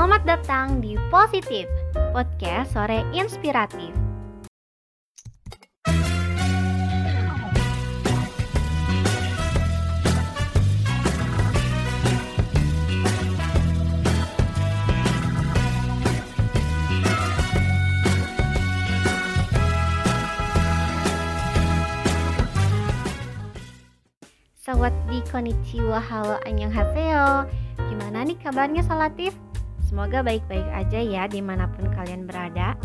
Selamat datang di Positif, podcast sore inspiratif. Sawadee konnichiwa, halo annyeonghaseyo Gimana nih kabarnya Salatif? Semoga baik-baik aja ya di mana pun kalian berada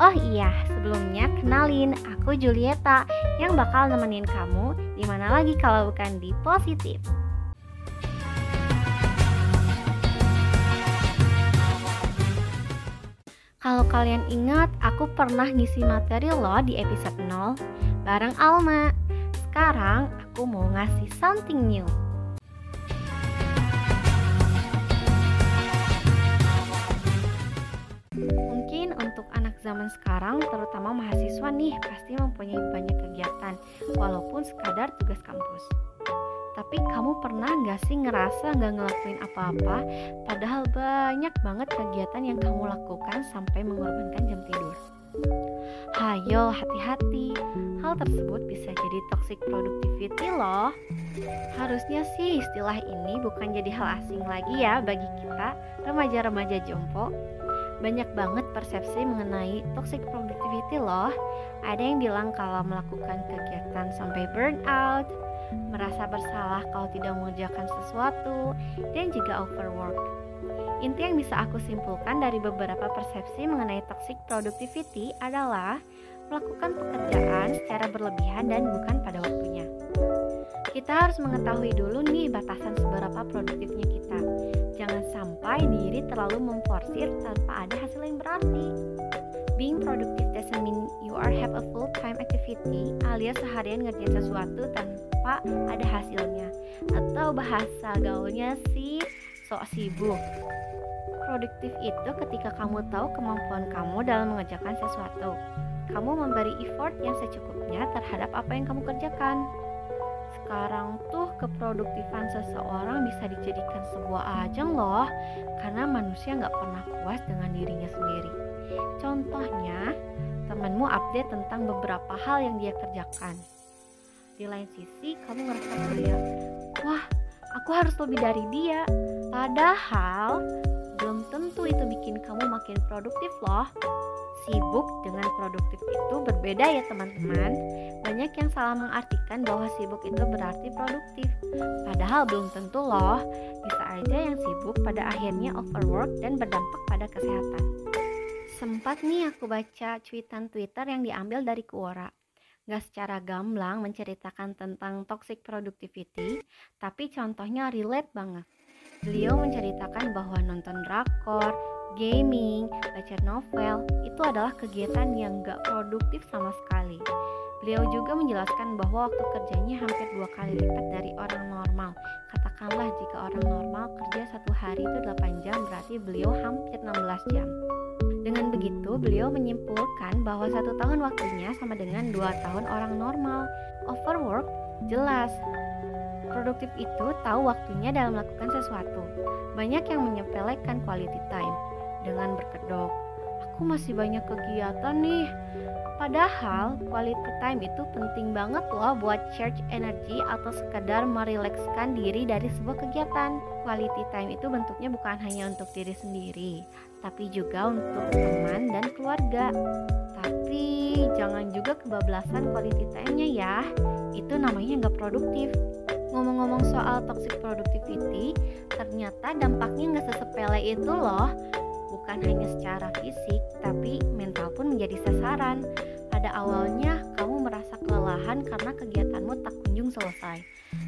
Oh iya, sebelumnya kenalin aku Julieta yang bakal nemenin kamu di mana lagi kalau bukan di Positif Kalau kalian ingat, aku pernah ngisi materi loh di episode 0 bareng Alma. Sekarang aku mau ngasih something new. Zaman sekarang, terutama mahasiswa nih, pasti mempunyai banyak kegiatan, walaupun sekadar tugas kampus. Tapi kamu pernah nggak sih ngerasa nggak ngelakuin apa-apa, padahal banyak banget kegiatan yang kamu lakukan sampai mengorbankan jam tidur? Hayo, hati-hati. Hal tersebut bisa jadi toxic productivity loh. Harusnya sih istilah ini bukan jadi hal asing lagi ya bagi kita remaja-remaja jompo. Banyak banget persepsi mengenai toxic productivity loh. Ada yang bilang kalau melakukan kegiatan sampai burnout, merasa bersalah kalau tidak mengerjakan sesuatu, dan juga overwork. Inti yang bisa aku simpulkan dari beberapa persepsi mengenai toxic productivity adalah melakukan pekerjaan secara berlebihan dan bukan pada waktunya. Kita harus mengetahui dulu nih batasan seberapa produktifnya kita. Jangan sampai diri terlalu memforsir tanpa ada hasil yang berarti. Being productive doesn't mean you are have a full-time activity alias seharian ngerjain sesuatu tanpa ada hasilnya. Atau bahasa gaulnya sih sok sibuk. Produktif itu ketika kamu tahu kemampuan kamu dalam mengerjakan sesuatu. Kamu memberi effort yang secukupnya terhadap apa yang kamu kerjakan. Sekarang tuh keproduktifan seseorang bisa dijadikan sebuah ajang loh, karena manusia nggak pernah puas dengan dirinya sendiri. Contohnya, temanmu update tentang beberapa hal yang dia kerjakan. Di lain sisi, kamu ngerasa kayak, wah, aku harus lebih dari dia. Padahal, belum tentu itu bikin kamu makin produktif loh. Sibuk dengan produktif itu berbeda ya teman-teman. Banyak yang salah mengartikan bahwa sibuk itu berarti produktif. Padahal belum tentu loh. Bisa aja yang sibuk pada akhirnya overwork dan berdampak pada kesehatan. Sempat nih aku baca cuitan Twitter yang diambil dari Quora. Gak secara gamblang menceritakan tentang toxic productivity, tapi contohnya relate banget. Beliau menceritakan bahwa nonton drakor, gaming, baca novel itu adalah kegiatan yang gak produktif sama sekali. Beliau juga menjelaskan bahwa waktu kerjanya hampir dua kali lipat dari orang normal. Katakanlah jika orang normal kerja satu hari itu 8 jam, berarti beliau hampir 16 jam. Dengan begitu, beliau menyimpulkan bahwa satu tahun waktunya sama dengan dua tahun orang normal. Overwork jelas Produktif itu tahu waktunya dalam melakukan sesuatu. Banyak yang menyepelekan quality time dengan berkedok. Aku masih banyak kegiatan nih. Padahal quality time itu penting banget loh buat charge energy atau sekedar merilekskan diri dari sebuah kegiatan. Quality time itu bentuknya bukan hanya untuk diri sendiri, tapi juga untuk teman dan keluarga. Tapi jangan juga kebablasan quality time-nya ya. Itu namanya nggak produktif. Ngomong-ngomong soal toxic productivity, ternyata dampaknya nggak sesepele itu loh. Bukan hanya secara fisik, tapi mental pun menjadi sasaran. Pada awalnya, kamu merasa kelelahan karena kegiatanmu tak kunjung selesai.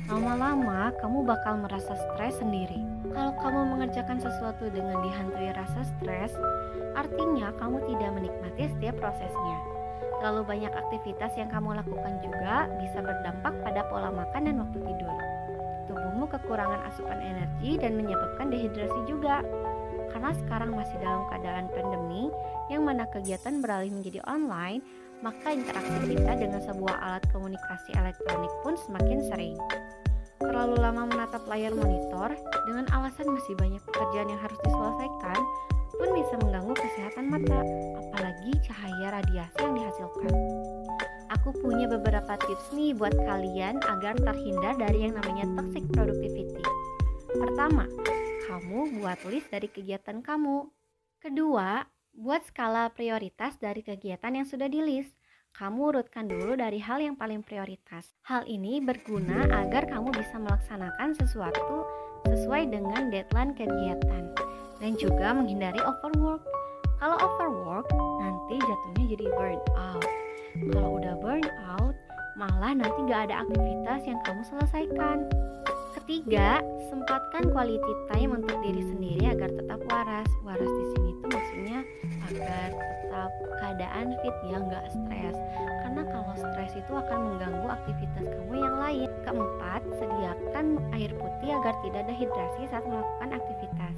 Lama-lama, kamu bakal merasa stres sendiri. Kalau kamu mengerjakan sesuatu dengan dihantui rasa stres, artinya kamu tidak menikmati setiap prosesnya. Terlalu banyak aktivitas yang kamu lakukan juga bisa berdampak pada pola makan dan waktu tidur. Tubuhmu kekurangan asupan energi dan menyebabkan dehidrasi juga. Karena sekarang masih dalam keadaan pandemi, yang mana kegiatan beralih menjadi online, maka interaksi kita dengan sebuah alat komunikasi elektronik pun semakin sering. terlalu lama menatap layar monitor dengan alasan masih banyak pekerjaan yang harus diselesaikan pun bisa mengganggu kesehatan mata, apalagi cahaya radiasi yang dihasilkan. Aku punya beberapa tips nih buat kalian agar terhindar dari yang namanya toxic productivity. Pertama, kamu buat list dari kegiatan kamu. Kedua, buat skala prioritas dari kegiatan yang sudah di list kamu urutkan dulu dari hal yang paling prioritas. Hal ini berguna agar kamu bisa melaksanakan sesuatu sesuai dengan deadline kegiatan dan juga menghindari overwork. Kalau overwork, nanti jatuhnya jadi burn out. Kalau udah burn out, malah nanti gak ada aktivitas yang kamu selesaikan. Ketiga, sempatkan quality time untuk diri sendiri agar tetap waras. Waras di sini tuh maksudnya agar tetap keadaan fit ya nggak stres. Karena kalau stres itu akan mengganggu aktivitas kamu yang lain. Keempat sediakan air putih agar tidak dehidrasi saat melakukan aktivitas.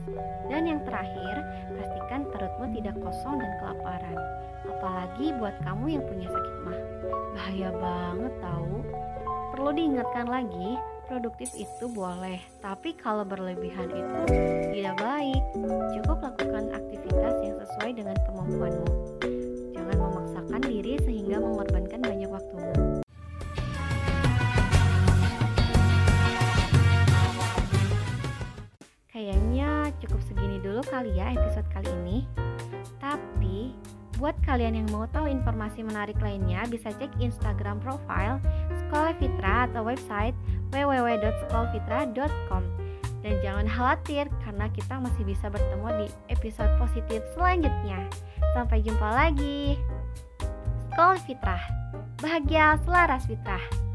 Dan yang terakhir pastikan perutmu tidak kosong dan kelaparan. Apalagi buat kamu yang punya sakit mah. Bahaya banget tahu perlu diingatkan lagi produktif itu boleh, tapi kalau berlebihan itu tidak baik. Cukup lakukan aktivitas yang sesuai dengan kemampuanmu. Buat kalian yang mau tahu informasi menarik lainnya bisa cek Instagram profile Sekolah Fitra atau website www.sekolahfitra.com dan jangan khawatir karena kita masih bisa bertemu di episode positif selanjutnya. Sampai jumpa lagi. Sekolah Fitrah. Bahagia selaras fitrah.